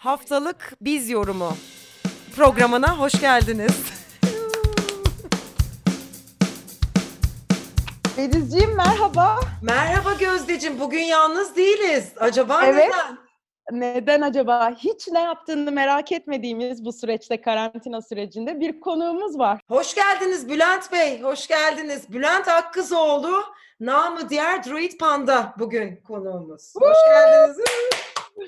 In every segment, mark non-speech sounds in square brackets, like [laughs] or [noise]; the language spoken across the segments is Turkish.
haftalık biz yorumu programına hoş geldiniz. [laughs] Denizciğim merhaba. Merhaba Gözdeciğim, bugün yalnız değiliz. Acaba Evet. neden? Neden acaba? Hiç ne yaptığını merak etmediğimiz bu süreçte, karantina sürecinde bir konuğumuz var. Hoş geldiniz Bülent Bey, hoş geldiniz. Bülent Akkızoğlu, namı diğer Druid Panda bugün konuğumuz. Hoş geldiniz.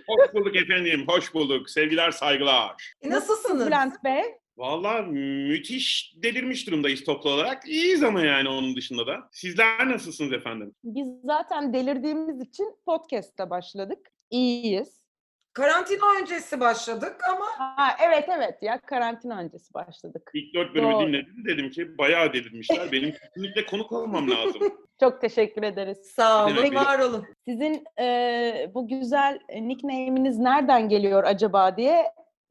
Hoş bulduk efendim, hoş bulduk. Sevgiler, saygılar. E, Nasılsınız? Bülent Bey? Vallahi müthiş delirmiş durumdayız toplu olarak. İyiyiz ama yani onun dışında da. Sizler nasılsınız efendim? Biz zaten delirdiğimiz için podcast'ta başladık. İyiyiz. Karantina öncesi başladık ama Ha, evet evet ya karantina öncesi başladık. İlk dört bölümü Doğru. dinledim. Dedim ki bayağı delirmişler. Benim [laughs] kesinlikle konuk olmam lazım. Çok teşekkür ederiz. sağ olun, demek? var olun. Sizin e, bu güzel nickname'iniz nereden geliyor acaba diye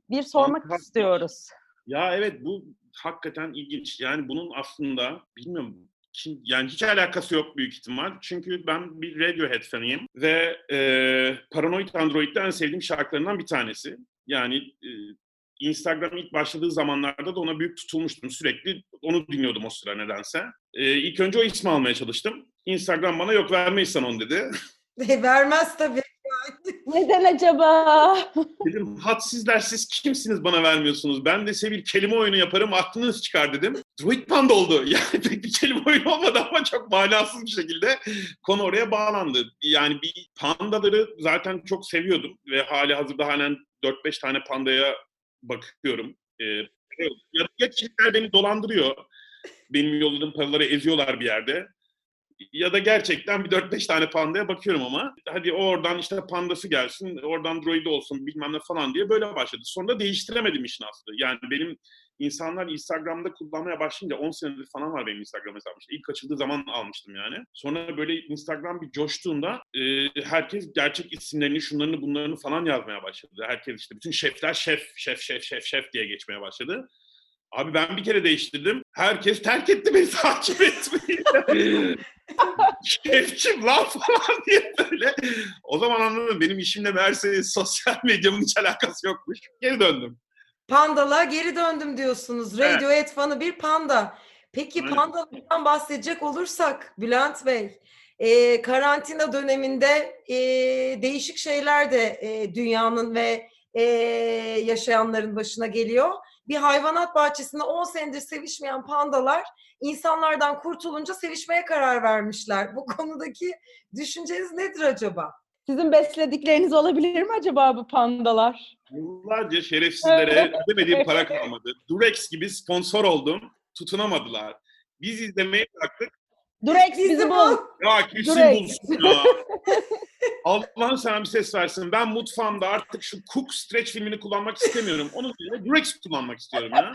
bir sormak Fantastik. istiyoruz. ya evet bu hakikaten ilginç. Yani bunun aslında bilmiyorum yani hiç alakası yok büyük ihtimal. Çünkü ben bir Radiohead fanıyım ve e, Paranoid Android'de en sevdiğim şarkılarından bir tanesi. Yani e, Instagram ilk başladığı zamanlarda da ona büyük tutulmuştum. Sürekli onu dinliyordum o sıra nedense. E, ilk önce o ismi almaya çalıştım. Instagram bana yok vermeyiz sana onu dedi. [laughs] Vermez tabii. [laughs] Neden acaba? Dedim hadsizler siz kimsiniz bana vermiyorsunuz. Ben de size bir kelime oyunu yaparım aklınız çıkar dedim. Druid Panda oldu. [laughs] Yani pek bir kelime oyunu olmadı ama çok manasız bir şekilde konu oraya bağlandı. Yani bir pandaları zaten çok seviyordum ve hali hazırda halen 4-5 tane pandaya bakıyorum. Ee, ya, ya kişiler beni dolandırıyor. Benim yolladığım paraları eziyorlar bir yerde. Ya da gerçekten bir 4-5 tane pandaya bakıyorum ama hadi oradan işte pandası gelsin, oradan droidi olsun bilmem ne falan diye böyle başladı. Sonra değiştiremedim işin aslı. Yani benim insanlar Instagram'da kullanmaya başlayınca 10 senedir falan var benim Instagram hesabım. İşte ilk açıldığı zaman almıştım yani. Sonra böyle Instagram bir coştuğunda e, herkes gerçek isimlerini, şunlarını, bunlarını falan yazmaya başladı. Herkes işte bütün şefler şef, şef, şef, şef, şef diye geçmeye başladı. Abi ben bir kere değiştirdim. Herkes terk etti beni [laughs] takip etmeyi. [laughs] Şefçim lan falan diye böyle. O zaman anladım benim işimle meğerse sosyal medyamın hiç alakası yokmuş. Geri döndüm. Pandalığa geri döndüm diyorsunuz. Evet. Radiohead fanı bir panda. Peki Aynen. pandalardan bahsedecek olursak Bülent Bey, e, karantina döneminde e, değişik şeyler de e, dünyanın ve e, yaşayanların başına geliyor. Bir hayvanat bahçesinde 10 senedir sevişmeyen pandalar insanlardan kurtulunca sevişmeye karar vermişler. Bu [laughs] konudaki düşünceniz nedir acaba? Sizin besledikleriniz olabilir mi acaba bu pandalar? Yıllarca şerefsizlere ödemediğim para kalmadı. Durex gibi sponsor oldum. Tutunamadılar. Biz izlemeyi bıraktık. Durex Bizi bul. Ya Durex. bulsun ya. Allah'ın sana bir ses versin. Ben mutfağımda artık şu Cook Stretch filmini kullanmak istemiyorum. Onun yerine Durex kullanmak istiyorum ya.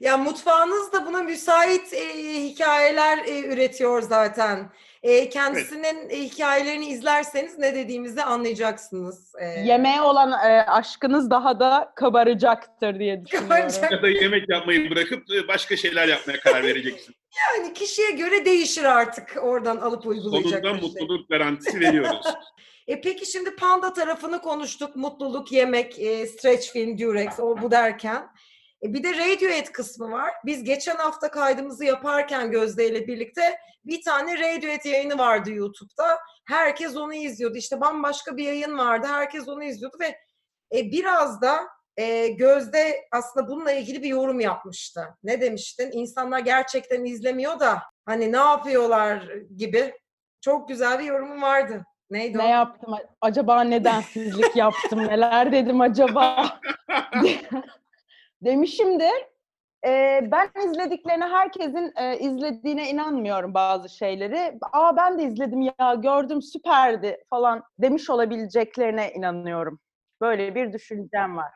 Ya mutfağınız da buna müsait e, hikayeler e, üretiyor zaten. E, kendisinin e, hikayelerini izlerseniz ne dediğimizi anlayacaksınız. E, Yemeğe olan e, aşkınız daha da kabaracaktır diye [laughs] düşünüyorum. Kabaracak. Ya da yemek yapmayı bırakıp e, başka şeyler yapmaya karar vereceksin. [laughs] Yani kişiye göre değişir artık oradan alıp uygulayacak. Sonunda şey. mutluluk garantisi veriyoruz. [laughs] E peki şimdi panda tarafını konuştuk. Mutluluk, yemek, e, stretch film, durex o bu derken. E, bir de Radiohead kısmı var. Biz geçen hafta kaydımızı yaparken Gözde ile birlikte bir tane Radiohead yayını vardı YouTube'da. Herkes onu izliyordu. İşte bambaşka bir yayın vardı. Herkes onu izliyordu ve e, biraz da e, Gözde aslında bununla ilgili bir yorum yapmıştı. Ne demiştin? İnsanlar gerçekten izlemiyor da hani ne yapıyorlar gibi. Çok güzel bir yorumu vardı. Neydi o? Ne yaptım? Acaba nedensizlik yaptım? Neler dedim acaba? [laughs] [laughs] Demişimdir. Ee, ben izlediklerine herkesin e, izlediğine inanmıyorum bazı şeyleri. Aa ben de izledim ya gördüm süperdi falan demiş olabileceklerine inanıyorum. Böyle bir düşüncem var.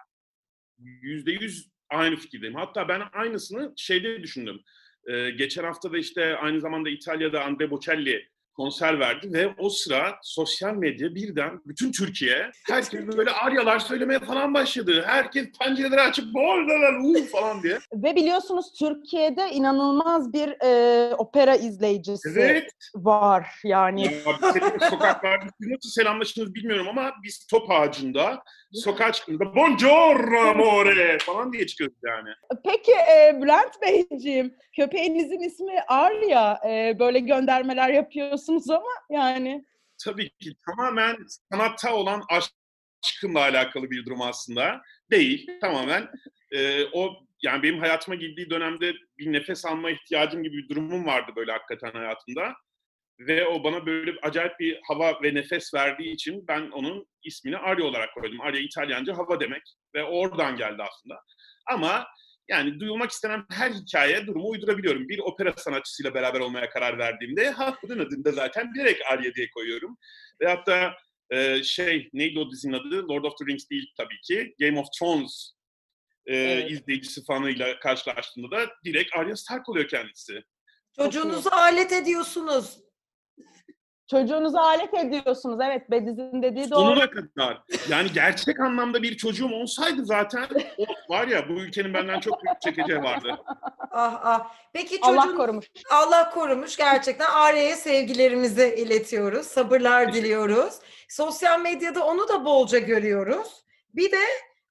Yüzde yüz aynı fikirdeyim. Hatta ben aynısını şeyde düşündüm. Ee, geçen hafta da işte aynı zamanda İtalya'da Andre Bocelli konser verdi ve o sıra sosyal medya birden bütün Türkiye herkes böyle aryalar söylemeye falan başladı. Herkes pencereleri açıp boldalar uuu falan diye. Ve biliyorsunuz Türkiye'de inanılmaz bir e, opera izleyicisi Evet. var yani. Ya sokaklarda nasıl selamlaştınız bilmiyorum ama biz top ağacında sokağa çıktığımızda buongiorno amore falan diye çıkıyoruz yani. Peki e, Bülent Beyciğim, köpeğinizin ismi Arya. E, böyle göndermeler yapıyorsunuz ama yani. Tabii ki tamamen sanatta olan aşkımla alakalı bir durum aslında. Değil, tamamen. Ee, o yani benim hayatıma girdiği dönemde bir nefes alma ihtiyacım gibi bir durumum vardı böyle hakikaten hayatımda. Ve o bana böyle acayip bir hava ve nefes verdiği için ben onun ismini Arya olarak koydum. Arya İtalyanca hava demek ve oradan geldi aslında. Ama yani duyulmak istenen her hikayeye durumu uydurabiliyorum. Bir opera sanatçısıyla beraber olmaya karar verdiğimde ha bunun adını da zaten bilerek Arya diye koyuyorum. Ve hatta e, şey neydi o dizinin adı? Lord of the Rings değil tabii ki. Game of Thrones e, Evet. izleyicisi fanıyla karşılaştığında da direkt Arya Stark oluyor kendisi. Çocuğunuzu alet ediyorsunuz. Çocuğunuzu alet ediyorsunuz. Evet Bediz'in dediği doğru. Sonuna kadar. Yani gerçek anlamda bir çocuğum olsaydı zaten o var ya bu ülkenin benden çok büyük çekeceği vardı. Ah ah. Peki çocuğun Allah korumuş. Allah korumuş gerçekten. Arya'ya sevgilerimizi iletiyoruz. Sabırlar diliyoruz. Sosyal medyada onu da bolca görüyoruz. Bir de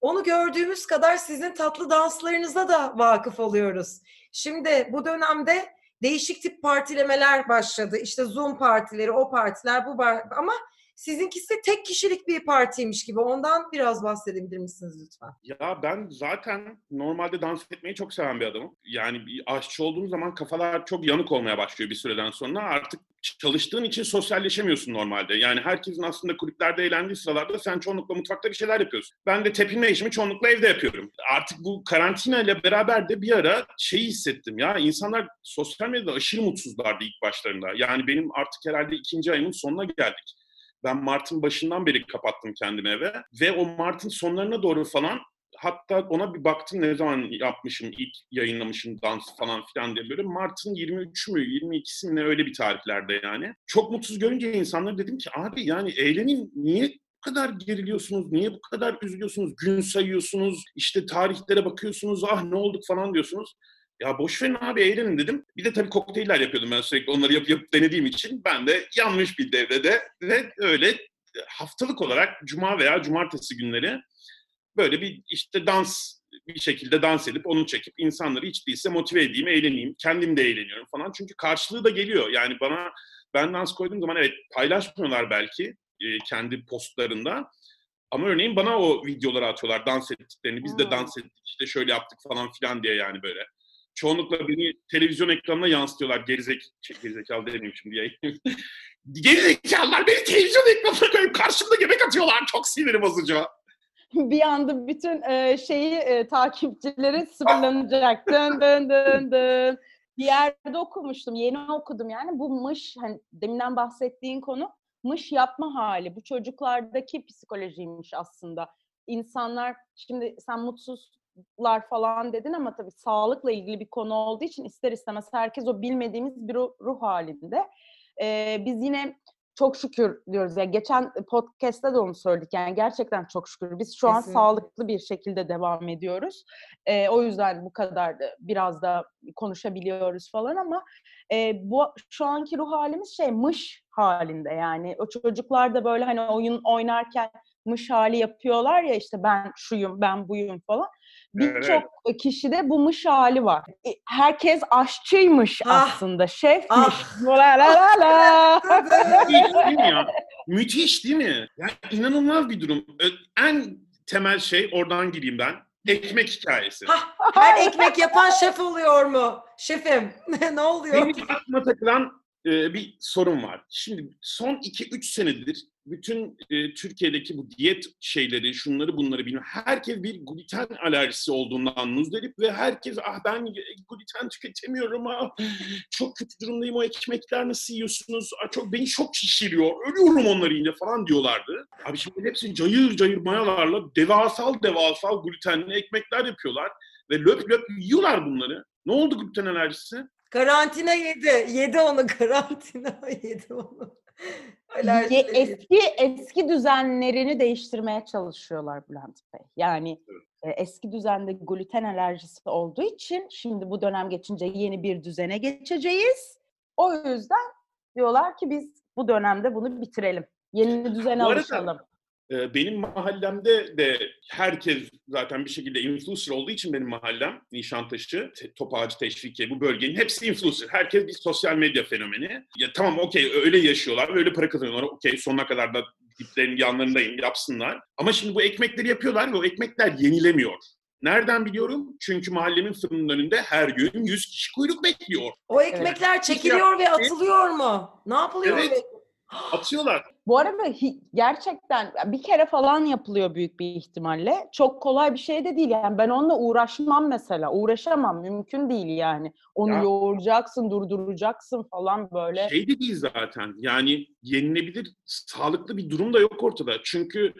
onu gördüğümüz kadar sizin tatlı danslarınıza da vakıf oluyoruz. Şimdi bu dönemde değişik tip partilemeler başladı. İşte Zoom partileri, o partiler, bu par- ama sizinkisi tek kişilik bir partiymiş gibi. Ondan biraz bahsedebilir misiniz lütfen? Ya ben zaten normalde dans etmeyi çok seven bir adamım. Yani bir aşçı olduğum zaman kafalar çok yanık olmaya başlıyor bir süreden sonra. Artık çalıştığın için sosyalleşemiyorsun normalde. Yani herkesin aslında kulüplerde eğlendiği sıralarda sen çoğunlukla mutfakta bir şeyler yapıyorsun. Ben de tepinme işimi çoğunlukla evde yapıyorum. Artık bu karantina ile beraber de bir ara şeyi hissettim ya. insanlar sosyal medyada aşırı mutsuzlardı ilk başlarında. Yani benim artık herhalde ikinci ayımın sonuna geldik. Ben Mart'ın başından beri kapattım kendimi eve. Ve o Mart'ın sonlarına doğru falan hatta ona bir baktım ne zaman yapmışım, ilk yayınlamışım dans falan filan diye böyle. Mart'ın 23 mü, 22'si mi ne öyle bir tarihlerde yani. Çok mutsuz görünce insanları dedim ki abi yani eğlenin niye kadar geriliyorsunuz, niye bu kadar üzülüyorsunuz, gün sayıyorsunuz, işte tarihlere bakıyorsunuz, ah ne olduk falan diyorsunuz. Ya boş verin abi eğlenin dedim. Bir de tabii kokteyller yapıyordum ben sürekli onları yapıp yapıp denediğim için. Ben de yanlış bir devrede ve öyle haftalık olarak cuma veya cumartesi günleri böyle bir işte dans bir şekilde dans edip onu çekip insanları hiç değilse motive edeyim, eğleneyim. Kendim de eğleniyorum falan. Çünkü karşılığı da geliyor. Yani bana ben dans koyduğum zaman evet paylaşmıyorlar belki e, kendi postlarında. Ama örneğin bana o videoları atıyorlar dans ettiklerini. Biz de Hmm. dans ettik işte şöyle yaptık falan filan diye yani böyle. Çoğunlukla beni televizyon ekranına yansıtıyorlar. Gerizek, şey, gerizekalı demeyeyim şimdi yayın. [laughs] Gerizekalılar beni televizyon ekranına koyup karşımda yemek atıyorlar. Çok siniri bozucu. bir anda bütün e, şeyi e, takipçileri sıfırlanacak. dın [laughs] dın dın dın. Bir yerde okumuştum, yeni okudum yani. Bu mış, hani deminden bahsettiğin konu mış yapma hali. Bu çocuklardaki psikolojiymiş aslında. İnsanlar, şimdi sen mutsuzlar falan dedin ama tabii sağlıkla ilgili bir konu olduğu için ister istemez herkes o bilmediğimiz bir ruh, ruh halinde. Ee, biz yine çok şükür diyoruz. ya geçen podcast'te de onu söyledik. Yani gerçekten çok şükür. Biz şu an Kesinlikle. sağlıklı bir şekilde devam ediyoruz. Ee, o yüzden bu kadar da biraz da konuşabiliyoruz falan ama e, bu şu anki ruh halimiz şey mış halinde yani. O çocuklar da böyle hani oyun oynarken mış hali yapıyorlar ya işte ben şuyum, ben buyum falan. Evet, Birçok kişide bu mış hali var. E, Herkes aşçıymış Ah, aslında, şefmiş. ah. La la la la. [laughs] Müthiş değil mi? Yani inanılmaz bir durum. En temel şey oradan gireyim ben. Ekmek hikayesi. Hah, her ekmek yapan şef oluyor mu? Şefim [laughs] ne oluyor? Benim aklıma takılan e, bir sorun var. Şimdi son 2-3 senedir bütün e, Türkiye'deki bu diyet şeyleri, şunları bunları bilmem. Herkes bir gluten alerjisi olduğundan muzdarip ve herkes ah ben gluten tüketemiyorum ah çok kötü durumdayım o ekmekler nasıl yiyorsunuz? Ah, çok beni çok şişiriyor. Ölüyorum onları yiyince falan diyorlardı. Abi şimdi hepsi cayır cayır mayalarla devasal devasal glutenli ekmekler yapıyorlar ve löp löp yiyorlar bunları. Ne oldu gluten alerjisi? Karantina yedi. Yedi onu [laughs] karantina yedi onu. Ye- eski eski düzenlerini değiştirmeye çalışıyorlar Bülent Bey. Yani e, eski düzende gluten alerjisi olduğu için şimdi bu dönem geçince yeni bir düzene geçeceğiz. O yüzden diyorlar ki biz bu dönemde bunu bitirelim. Yeni düzene Bu arada- alışalım. Ee, Benim mahallemde de herkes zaten bir şekilde influencer olduğu için benim mahallem Nişantaşı, Te- Topağacı, Teşvikiye bu bölgenin hepsi influencer. Herkes bir sosyal medya fenomeni. Ya tamam okey öyle yaşıyorlar, öyle para kazanıyorlar. Okey sonuna kadar da diplerin yanlarındayım yapsınlar. Ama şimdi bu ekmekleri yapıyorlar ve o ekmekler yenilemiyor. Nereden biliyorum? Çünkü mahallemin fırının önünde her gün 100 kişi kuyruk bekliyor. O ekmekler çekiliyor ve atılıyor mu? Ne yapılıyor? Evet. Atıyorlar. Bu arada gerçekten bir kere falan yapılıyor büyük bir ihtimalle. Çok kolay bir şey de değil yani. Ben onunla uğraşmam mesela. Uğraşamam. Mümkün değil yani. Onu Ya- yoğuracaksın, durduracaksın falan böyle. Şey de değil zaten. Yani yenilebilir, sağlıklı bir durum da yok ortada. Çünkü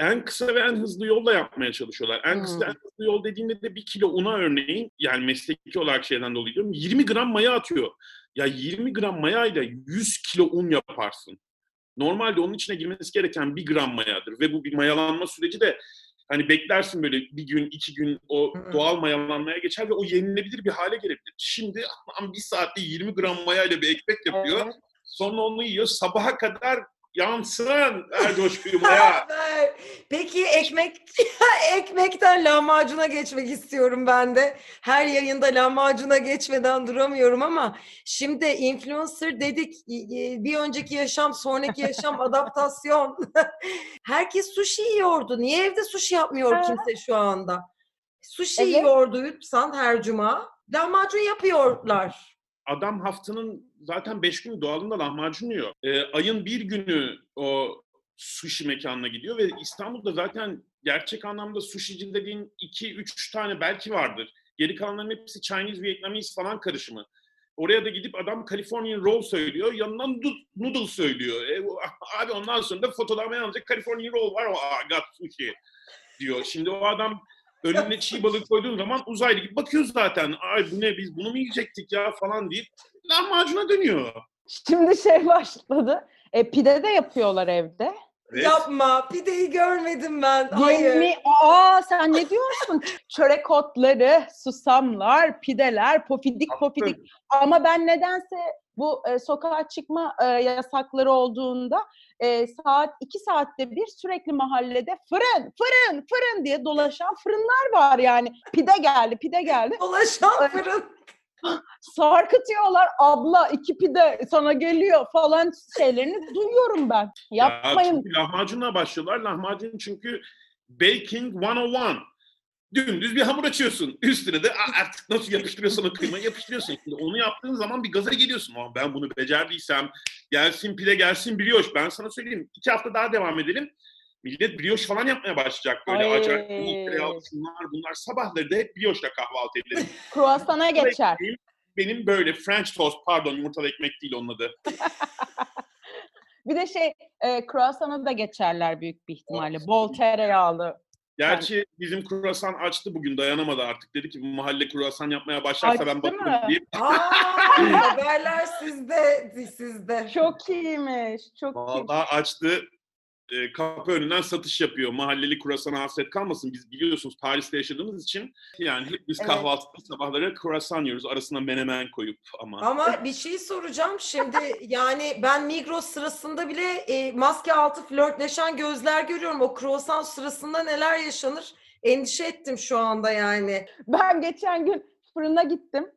en kısa ve en hızlı yolla yapmaya çalışıyorlar. En kısa Hmm. en hızlı yol dediğimde de bir kilo una örneğin, yani mesleki olarak şeyden dolayı diyorum, 20 gram maya atıyor. Ya 20 gram mayayla 100 kilo un yaparsın. Normalde onun içine girmesi gereken bir gram mayadır. Ve bu bir mayalanma süreci de hani beklersin böyle bir gün, iki gün o doğal mayalanmaya geçer ve o yenilebilir bir hale gelebilir. Şimdi adam bir saatte 20 gram mayayla bir ekmek yapıyor. Evet. Sonra onu yiyor. Sabaha kadar yansın Erdoşku'yu [laughs] maya. Ver. Peki ekmek [laughs] ekmekten lahmacuna geçmek istiyorum ben de. Her yayında lahmacuna geçmeden duramıyorum ama şimdi influencer dedik bir önceki yaşam sonraki yaşam [laughs] adaptasyon. Herkes sushi yiyordu. Niye evde sushi yapmıyor kimse şu anda? Sushi Evet. yiyordu Yutsan her cuma. Lahmacun yapıyorlar. Adam haftanın zaten 5 günü doğalında lahmacun yiyor. Ee, ayın bir günü o sushi mekanına gidiyor ve İstanbul'da zaten gerçek anlamda sushici dediğin 2-3 tane belki vardır. Geri kalanların hepsi Chinese, Vietnamese falan karışımı. Oraya da gidip adam Californian roll söylüyor, yanından noodle söylüyor. E, [laughs] abi ondan sonra da fotoğrafı alacak Californian roll var, o "Aa, got sushi diyor. Şimdi o adam önüne çiğ balık koyduğun zaman uzaylı gibi bakıyor zaten. Ay bu ne biz bunu mu yiyecektik ya falan deyip lahmacuna dönüyor. Şimdi şey başladı. E, pide de yapıyorlar evde. Evet. Yapma. Pideyi görmedim ben. Hayır. Yemi, aa sen ne diyorsun? [laughs] Çörek otları, susamlar, pideler, pofidik pofidik. Ama ben nedense bu e, sokağa çıkma e, yasakları olduğunda e, saat iki saatte bir sürekli mahallede fırın, fırın, fırın diye dolaşan fırınlar var yani. Pide geldi, pide geldi. Dolaşan fırın. Sarkıtıyorlar. Abla iki pide sana geliyor falan şeylerini duyuyorum ben. Ya Yapmayın. çünkü lahmacunla başlıyorlar. Lahmacun çünkü baking 101. Dümdüz bir hamur açıyorsun. Üstüne de "Aa, artık nasıl yapıştırıyorsan o kıymayı yapıştırıyorsun. Şimdi onu yaptığın zaman bir gaza geliyorsun. "Aa, ben bunu becerdiysem gelsin pide gelsin brioche. Ben sana söyleyeyim. iki hafta daha devam edelim. Millet brioche falan yapmaya başlayacak böyle. Ay. Acayip tereyağlı bunlar bunlar. Sabahları da hep brioche'la kahvaltı edelim. [laughs] Kruasana geçer. Benim böyle French toast pardon yumurtalı ekmek değil onun adı. [laughs] Bir de şey e, kruasana da geçerler büyük bir ihtimalle. Bol tereyağlı. Gerçi bizim kruvasan açtı bugün dayanamadı artık. Dedi ki bu mahalle kruvasan yapmaya başlarsa ben Açtı bakarım mı? deyip. Aa, [laughs] haberler sizde, sizde. Çok iyiymiş. Çok iyi. Vallahi açtı. E, kapı önünden satış yapıyor. Mahalleli kurasana hasret kalmasın. Biz biliyorsunuz Paris'te yaşadığımız için yani hep biz Evet. kahvaltıda sabahları kruvasan yiyoruz. Arasına menemen koyup ama. Ama bir şey soracağım şimdi [laughs] yani ben Migros sırasında bile e, maske altı flörtleşen gözler görüyorum. O kruvasan sırasında neler yaşanır? Endişe ettim şu anda yani. Ben geçen gün fırına gittim.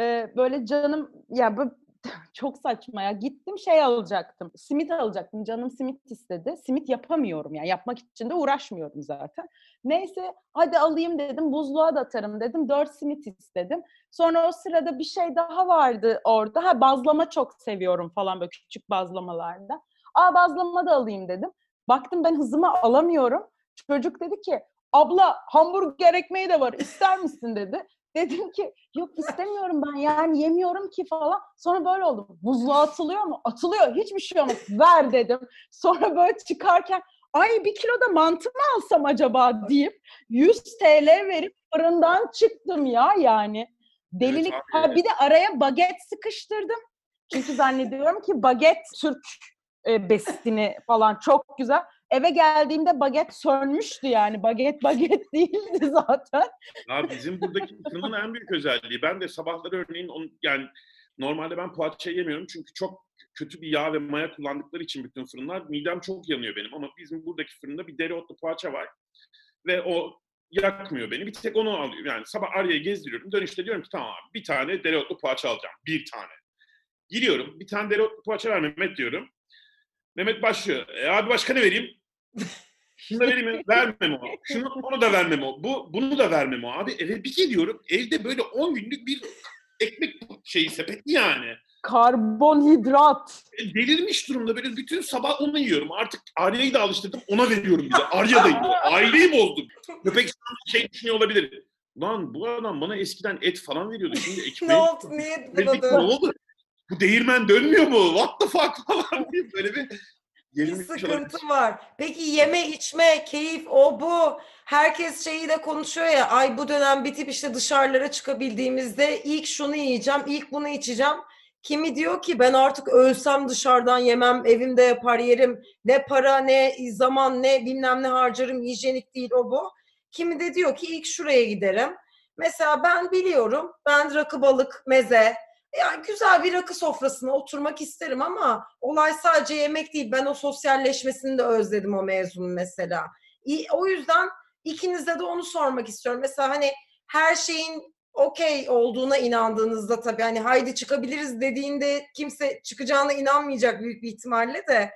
Ee, böyle canım ya bu [laughs] çok saçma ya. Gittim şey alacaktım. Simit alacaktım. Canım simit istedi. Simit yapamıyorum yani. Yapmak için de uğraşmıyorum zaten. Neyse hadi alayım dedim. Buzluğa da atarım dedim. Dört simit istedim. Sonra o sırada bir şey daha vardı orada. Ha bazlama çok seviyorum falan böyle küçük bazlamalarda. Aa bazlama da alayım dedim. Baktım ben hızımı alamıyorum. Çocuk dedi ki abla hamburger ekmeği de var ister misin dedi. Dedim ki yok istemiyorum ben yani yemiyorum ki falan. Sonra böyle oldu. Buzluğa atılıyor mu? Atılıyor. Hiçbir şey olmaz. Ver dedim. Sonra böyle çıkarken ay bir kilo da mantı mı alsam acaba deyip 100 TL verip fırından çıktım ya yani. Delilik. abi. ha bir de araya baget sıkıştırdım. Çünkü zannediyorum ki baget Türk e, besini falan çok güzel. Eve geldiğimde baget sönmüştü yani. Baget baget [laughs] değildi zaten. Ya bizim buradaki fırının en büyük özelliği. Ben de sabahları örneğin on, yani normalde ben poğaça yemiyorum çünkü çok kötü bir yağ ve maya kullandıkları için bütün fırınlar midem çok yanıyor benim ama bizim buradaki fırında bir dereotlu poğaça var ve o yakmıyor beni. Bir tek onu alıyorum. Yani sabah Arya'yı gezdiriyorum. Dönüşte diyorum ki tamam abi bir tane dereotlu poğaça alacağım. Bir tane. Giriyorum. Bir tane dereotlu poğaça ver Mehmet diyorum. Mehmet başlıyor. E abi başka ne vereyim? [laughs] Şunu da vereyim mi? Vermem o. Şunu onu da vermem o. Bu bunu da vermem o. Abi eve bir geliyorum. Evde böyle 10 günlük bir ekmek şeyi sepetli yani. Karbonhidrat. E, delirmiş durumda böyle bütün sabah onu yiyorum. Artık Arya'yı da alıştırdım. Ona veriyorum bir de. Arya da yiyor. [laughs] Aileyi bozdum. Köpek şey düşünüyor olabilir. Lan bu adam bana eskiden et falan veriyordu. Şimdi [laughs] ne ekmeği oldu? Niye ne oldu? Bu değirmen dönmüyor mu? What the fuck falan diye böyle bir Bir olabilir. sıkıntı var. Peki yeme içme, keyif o bu. Herkes şeyi de konuşuyor ya. Ay bu dönem bitip işte dışarılara çıkabildiğimizde ilk şunu yiyeceğim, ilk bunu içeceğim. Kimi diyor ki ben artık ölsem dışarıdan yemem, evimde yapar yerim. Ne para, ne zaman, ne bilmem ne harcarım, hijyenik değil o bu. Kimi de diyor ki ilk şuraya giderim. Mesela ben biliyorum, ben rakı balık, meze, yani güzel bir rakı sofrasına oturmak isterim ama olay sadece yemek değil. Ben o sosyalleşmesini de özledim o mezunun mesela. O yüzden ikinize de onu sormak istiyorum. Mesela hani her şeyin okey olduğuna inandığınızda tabii hani haydi çıkabiliriz dediğinde kimse çıkacağına inanmayacak büyük bir ihtimalle de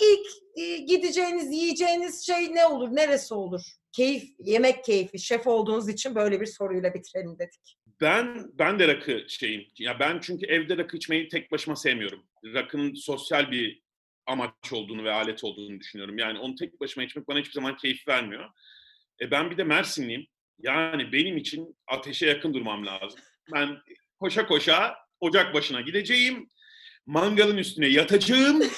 ilk e, gideceğiniz, yiyeceğiniz şey ne olur, neresi olur? Keyif, yemek keyfi. Şef olduğunuz için böyle bir soruyla bitirelim dedik. Ben ben de rakı şeyim. Ya ben çünkü evde rakı içmeyi tek başıma sevmiyorum. Rakının sosyal bir amaç olduğunu ve alet olduğunu düşünüyorum. Yani onu tek başıma içmek bana hiçbir zaman keyif vermiyor. E ben bir de Mersinliyim. Yani benim için ateşe yakın durmam lazım. Ben koşa koşa ocak başına gideceğim. Mangalın üstüne yatacağım. [laughs]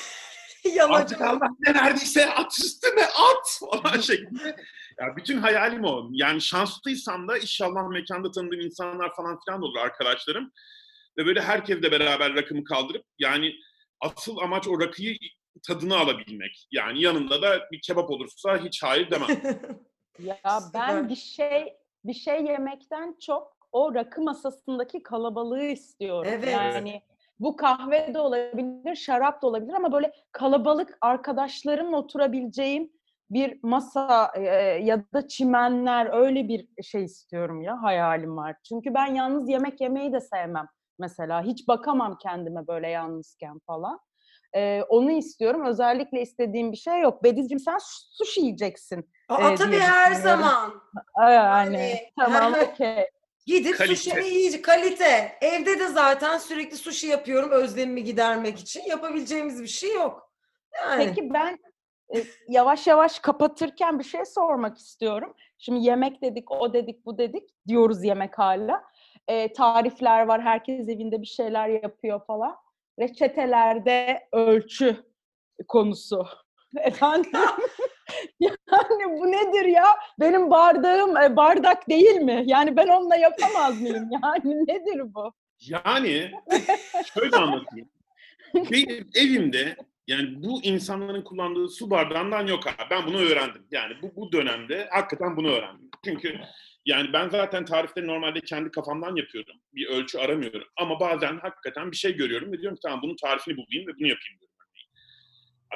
Artık Yanacak. Allah ne verdiyse at üstüne at falan şeklinde. Ya bütün hayalim o. Yani şanslıysam da inşallah mekanda tanıdığım insanlar falan filan da olur arkadaşlarım. Ve böyle herkesle beraber rakımı kaldırıp yani asıl amaç o rakıyı tadını alabilmek. Yani yanında da bir kebap olursa hiç hayır demem. [laughs] Ya ben bir şey bir şey yemekten çok o rakı masasındaki kalabalığı istiyorum. Evet. Yani bu kahve de olabilir, şarap da olabilir ama böyle kalabalık arkadaşlarımla oturabileceğim bir masa e, ya da çimenler öyle bir şey istiyorum ya hayalim var. Çünkü ben yalnız yemek yemeyi de sevmem mesela. Hiç bakamam kendime böyle yalnızken falan. Ee, onu istiyorum. Özellikle istediğim bir şey yok. Bedizciğim sen sushi yiyeceksin. Aa, Ee, tabii her zaman. Yani Yani, tamam okey. Gidip Kalite. sushi'mi yiyecek. Kalite. Evde de zaten sürekli sushi yapıyorum özlemimi gidermek için. Yapabileceğimiz bir şey yok. Yani. Peki ben e, yavaş yavaş kapatırken bir şey sormak istiyorum. Şimdi yemek dedik, o dedik, bu dedik diyoruz yemek hala. E, tarifler var, herkes evinde bir şeyler yapıyor falan. Reçetelerde ölçü konusu. [laughs] Efendim? [laughs] yani bu nedir ya? Benim bardağım e, bardak değil mi? Yani ben onunla yapamaz mıyım? [laughs] Yani nedir bu? Yani şöyle anlatayım. Benim evimde yani bu insanların kullandığı su bardağından yok abi. Ben bunu öğrendim. Yani bu, bu dönemde hakikaten bunu öğrendim. Çünkü yani ben zaten tarifleri normalde kendi kafamdan yapıyorum. Bir ölçü aramıyorum. Ama bazen hakikaten bir şey görüyorum ve diyorum ki tamam bunun tarifini bulayım ve bunu yapayım diyorum.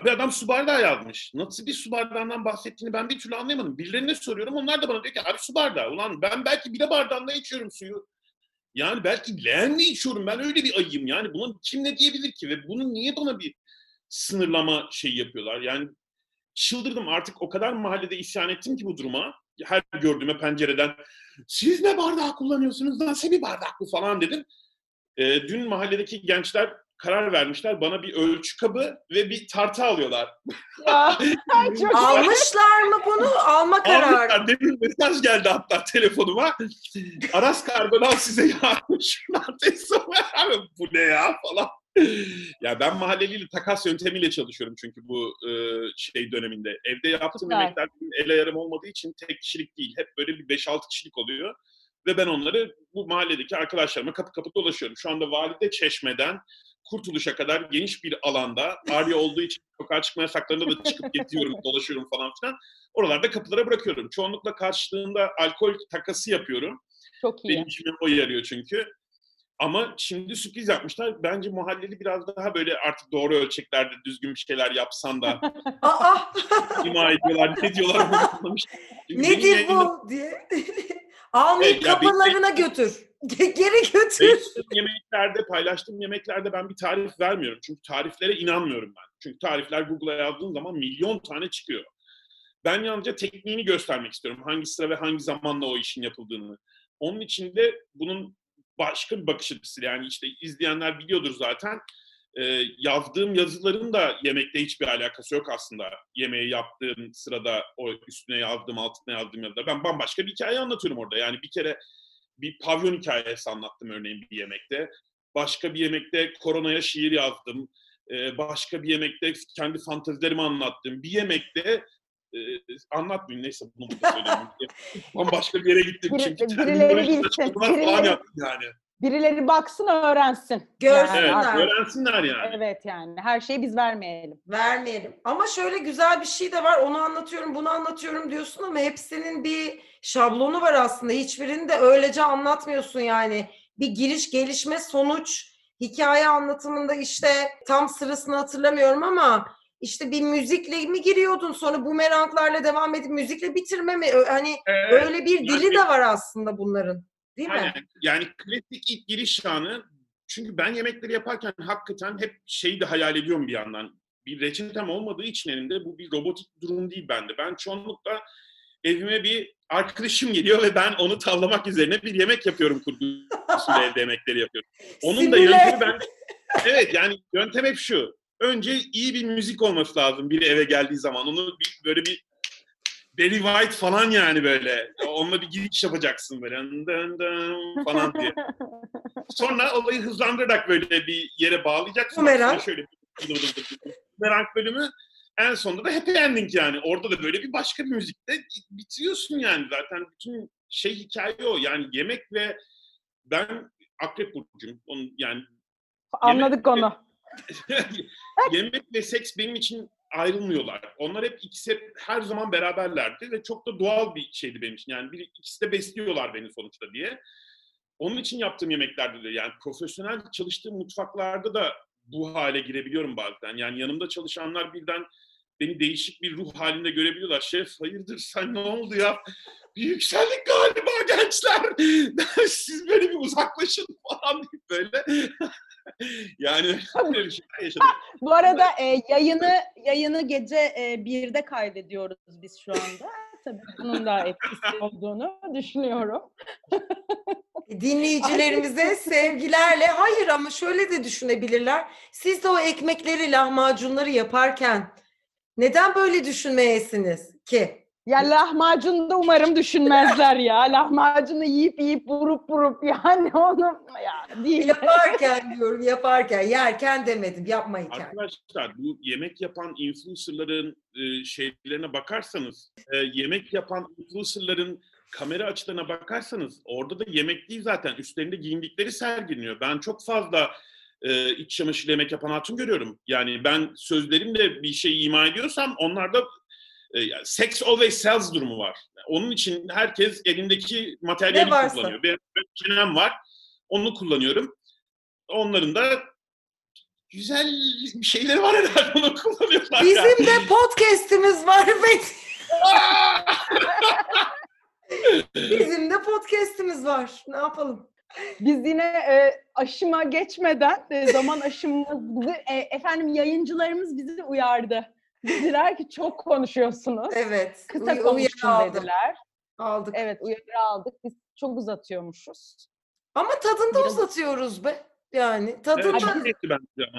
Abi adam su bardağı yazmış. Nasıl bir su bardağından bahsettiğini ben bir türlü anlayamadım. Birilerine soruyorum. Onlar da bana diyor ki abi su bardağı. Ulan ben belki bire bardağında içiyorum suyu. Yani belki leğenle içiyorum. Ben öyle bir ayıyım. Yani bunun kim ne diyebilir ki? Ve bunu niye bana bir sınırlama şey yapıyorlar? Yani çıldırdım artık o kadar mahallede isyan ettim ki bu duruma. Her gördüğüme pencereden siz ne bardağı kullanıyorsunuz lan seni bardak bu falan dedim. Ee, dün mahalledeki gençler karar vermişler. Bana bir ölçü kabı ve bir tartı alıyorlar. Ya, [laughs] çok Almışlar mı bunu? Alma kararı. Almışlar. Demin mesaj geldi hatta telefonuma. Aras Kargo'dan size. Şuradan teslim bu ne ya falan. [laughs] ya ben mahalleliyle takas yöntemiyle çalışıyorum çünkü bu e, şey döneminde. Evde yaptığım Süper. yemekler el ayarım olmadığı için tek kişilik değil. Hep böyle bir 5-6 kişilik oluyor. Ve ben onları bu mahalledeki arkadaşlarıma kapı kapı dolaşıyorum. Şu anda Valide Çeşme'den Kurtuluş'a kadar geniş bir alanda Arya olduğu için sokağa çıkma yasaklarında da çıkıp geziyorum, [laughs] dolaşıyorum falan filan. Oralarda kapılara bırakıyorum. Çoğunlukla karşılığında alkol takası yapıyorum. Çok iyi. Benim işime o yarıyor çünkü. Ama şimdi sürpriz yapmışlar. Bence muhalleli biraz daha böyle artık doğru ölçeklerde düzgün bir şeyler yapsan da [laughs] ima ediyorlar. Ne diyorlar nedir bu diye. [laughs] Almayıp Evet, ya bir- kapılarına götür. [laughs] Ge- Geri götür. Yemeklerde, paylaştığım yemeklerde ben bir tarif vermiyorum. Çünkü tariflere inanmıyorum ben. Çünkü tarifler Google'a yazdığın zaman milyon tane çıkıyor. Ben yalnızca tekniğini göstermek istiyorum. Hangi sıra ve hangi zamanla o işin yapıldığını. Onun için de bunun başka bir bakış açısı. Yani işte izleyenler biliyordur zaten. Ee, yazdığım yazıların da yemekle hiçbir alakası yok aslında. Yemeği yaptığım sırada o üstüne yazdığım, altına yazdığım yazılar. Ben bambaşka bir hikaye anlatıyorum orada. Yani bir kere bir pavyon hikayesi anlattım örneğin bir yemekte. Başka bir yemekte koronaya şiir yazdım. Ee, başka bir yemekte kendi fantezilerimi anlattım. Bir yemekte e, anlatmayayım neyse bunu burada söyleyeyim. [laughs] Bambaşka bir yere gittim Biri- çünkü birileri bilsin, birileri- yaptım yani. Birileri baksın öğrensin. Görsün. Yani Evet, öğrensinler yani. Evet yani her şeyi biz vermeyelim. Vermeyelim. Ama şöyle güzel bir şey de var. Onu anlatıyorum, bunu anlatıyorum diyorsun ama hepsinin bir şablonu var aslında. Hiçbirini de öylece anlatmıyorsun yani. Bir giriş, gelişme, sonuç, hikaye anlatımında işte tam sırasını hatırlamıyorum ama işte bir müzikle mi giriyordun sonra bumeranglarla devam edip müzikle bitirme mi? Hani Evet. öyle bir dili de var aslında bunların. Değil mi? Aynen. Yani klasik ilk giriş şanı çünkü ben yemekleri yaparken hakikaten hep şeyi de hayal ediyorum bir yandan. Bir reçetem olmadığı için elimde bu bir robotik durum değil bende. Ben çoğunlukla evime bir arkadaşım geliyor ve ben onu tavlamak üzerine bir yemek yapıyorum kurgusuyla evde yemekleri yapıyorum. Onun da Simüle. yöntemi ben... Evet yani yöntem hep şu. Önce iyi bir müzik olması lazım biri eve geldiği zaman. Onu bir, böyle bir Barry White falan yani böyle. Onunla bir giriş yapacaksın böyle. Dın dın falan diye. [laughs] Sonra olayı hızlandırarak böyle bir yere bağlayacaksın. Bumerang. Şöyle. Bumerang bölümü en sonunda da happy ending yani. Orada da böyle bir başka bir müzikte bitiriyorsun yani. Zaten bütün şey hikaye o. Yani yemek ve ben Akrep Burcu'yum. Onun, yani Anladık onu. [laughs] yemek ve seks benim için ayrılmıyorlar. Onlar hep ikisi hep her zaman beraberlerdi ve çok da doğal bir şeydi benim için. Yani bir, ikisi de besliyorlar beni sonuçta diye. Onun için yaptığım yemeklerde de yani profesyonel çalıştığım mutfaklarda da bu hale girebiliyorum bazen. Yani yanımda çalışanlar birden beni değişik bir ruh halinde görebiliyorlar. Şef hayırdır sen ne oldu ya? Bir yükseldik galiba gençler. [laughs] Siz böyle bir uzaklaşın falan deyip böyle. [laughs] yani bir [laughs] şeyler yaşadım. Bu arada e, yayını yayını gece e, 1'de kaydediyoruz biz şu anda. Tabii bunun da etkisi [laughs] olduğunu düşünüyorum. Dinleyicilerimize sevgilerle hayır ama şöyle de düşünebilirler. Siz de o ekmekleri, lahmacunları yaparken neden böyle düşünmeyesiniz ki? Ya lahmacun da umarım düşünmezler ya. Lahmacunu yiyip yiyip vurup vurup yani onu ya değil. Yaparken diyorum, yaparken, yerken demedim, yapmayken. Arkadaşlar bu yemek yapan influencerların e, şeylerine bakarsanız, e, yemek yapan influencerların kamera açılarına bakarsanız orada da yemek değil zaten üstlerinde giyindikleri sergileniyor. Ben çok fazla e, iç çamaşırı yemek yapan hatun görüyorum. Yani ben sözlerimle bir şey ima ediyorsam onlarda e, yani sex always sells durumu var. Onun için herkes elindeki materyali kullanıyor. Benim çenem var. Onu kullanıyorum. Onların da güzel bir şeyleri var herhalde onu kullanıyorlar. yani. Bizim de podcast'imiz var. [laughs] Bizim de podcast'imiz var. Ne yapalım? Biz yine e, aşıma geçmeden e, zaman aşımımız bizi e, efendim yayıncılarımız bizi uyardı. Dediler ki çok konuşuyorsunuz. Evet. Kısa uy- uyarı konuşun aldık. dediler. Aldık. Evet uyarı aldık. Biz çok uzatıyormuşuz. Ama tadında Biraz- uzatıyoruz be. Yani Evet, tadında. etti bence.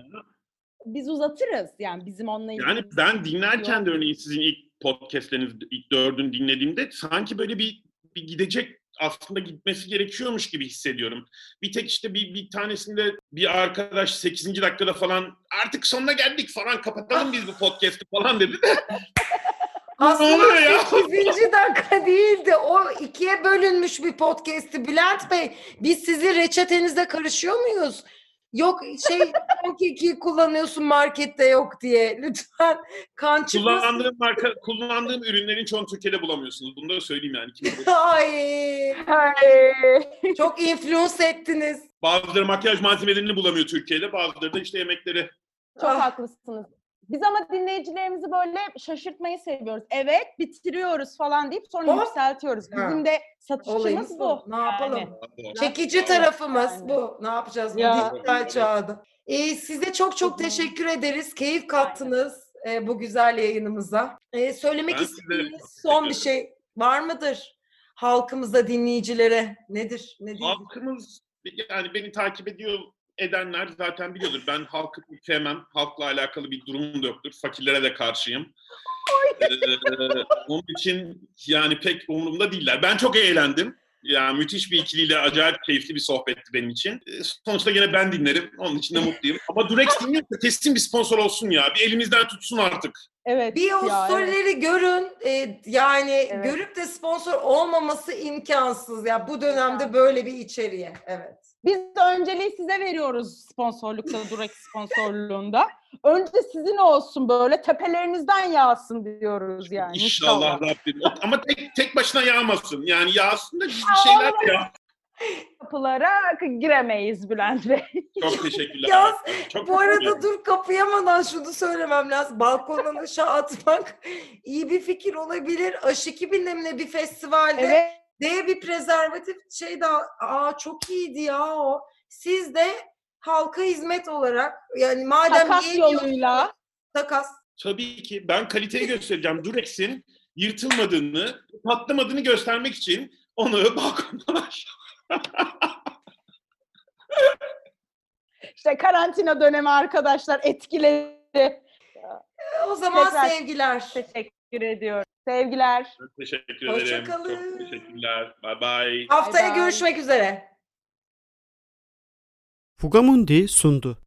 Biz uzatırız. Yani bizim onunla ilgili. Yani ben dinlerken de örneğin sizin ilk podcastleriniz, ilk dördünü dinlediğimde sanki böyle bir, bir gidecek aslında gitmesi gerekiyormuş gibi hissediyorum. Bir tek işte bir, bir tanesinde bir arkadaş 8. dakikada falan artık sonuna geldik falan kapatalım biz bu podcast'ı falan dedi de [laughs] Aslında oluyor ya? 8. dakika değildi. O ikiye bölünmüş bir podcast'ti. Bülent Bey biz sizi reçetenizde karışıyor muyuz? Yok şey [laughs] kekiği kullanıyorsun markette yok diye. Lütfen kan çıkmasın. Kullandığım marka, kullandığım ürünlerin çoğunu Türkiye'de bulamıyorsunuz. Bunu da söyleyeyim yani. [laughs] Ay Ay. çok influence ettiniz. Bazıları makyaj malzemelerini bulamıyor Türkiye'de. Bazıları da işte yemekleri. Çok Ah. haklısınız. Biz ama dinleyicilerimizi böyle şaşırtmayı seviyoruz. Evet bitiriyoruz falan deyip sonra Hop. yükseltiyoruz. Ha. Bizim de satışımız Olayımız bu. bu. Ne yapalım? Yani. Çekici tarafımız yani. bu. Ne yapacağız bu Ya. dijital çağda? Ee, size çok çok teşekkür ederiz. Keyif kattınız e, bu güzel yayınımıza. Ee, söylemek Ben istediğiniz son bir şey var mıdır? Halkımıza, dinleyicilere nedir? Ne? Halkımız yani beni takip ediyor edenler zaten biliyordur. Ben halkı sevmem. Halkla alakalı bir durumum da yoktur. Fakirlere de karşıyım. Ee, onun için yani pek umurumda değiller. Ben çok eğlendim. Yani müthiş bir ikiliyle acayip keyifli bir sohbetti benim için. Ee, Sonuçta gene ben dinlerim. Onun için de mutluyum. Ama Durex dinliyorsa kesin bir sponsor olsun ya. Bir elimizden tutsun artık. Evet. Bir o ya, evet. storyleri görün. Ee, yani Evet. görüp de sponsor olmaması imkansız. Ya bu dönemde böyle bir içeriğe. Evet. Biz de önceliği size veriyoruz sponsorlukta, Durex sponsorluğunda. Önce sizin olsun böyle tepelerinizden yağsın diyoruz yani. İnşallah Rabbim. Ama tek, tek başına yağmasın. Yani yağsın da bir şeyler de yağ. Kapılara giremeyiz Bülent Bey. [laughs] Çok teşekkürler. Yaz, Çok Bu arada dur kapayamadan şunu söylemem lazım. Balkondan aşağı atmak [laughs] iyi bir fikir olabilir. Aşı 2000'le bir festivalde Evet. D bir prezervatif şey daha aa çok iyiydi ya o. Siz de halka hizmet olarak yani madem Takas yoluyla. takas Tabii ki ben kaliteyi göstereceğim. Durex'in yırtılmadığını, patlamadığını göstermek için onu [laughs] balkondan aşağı. [laughs] İşte karantina dönemi arkadaşlar etkiledi. o zaman Tekrar- sevgiler. Teşekkür ediyorum. Sevgiler. Teşekkür Hoşça ederim. kalın. Çok teşekkürler. Bye bye. Haftaya Bye bye. görüşmek üzere. Fugamundi sundu.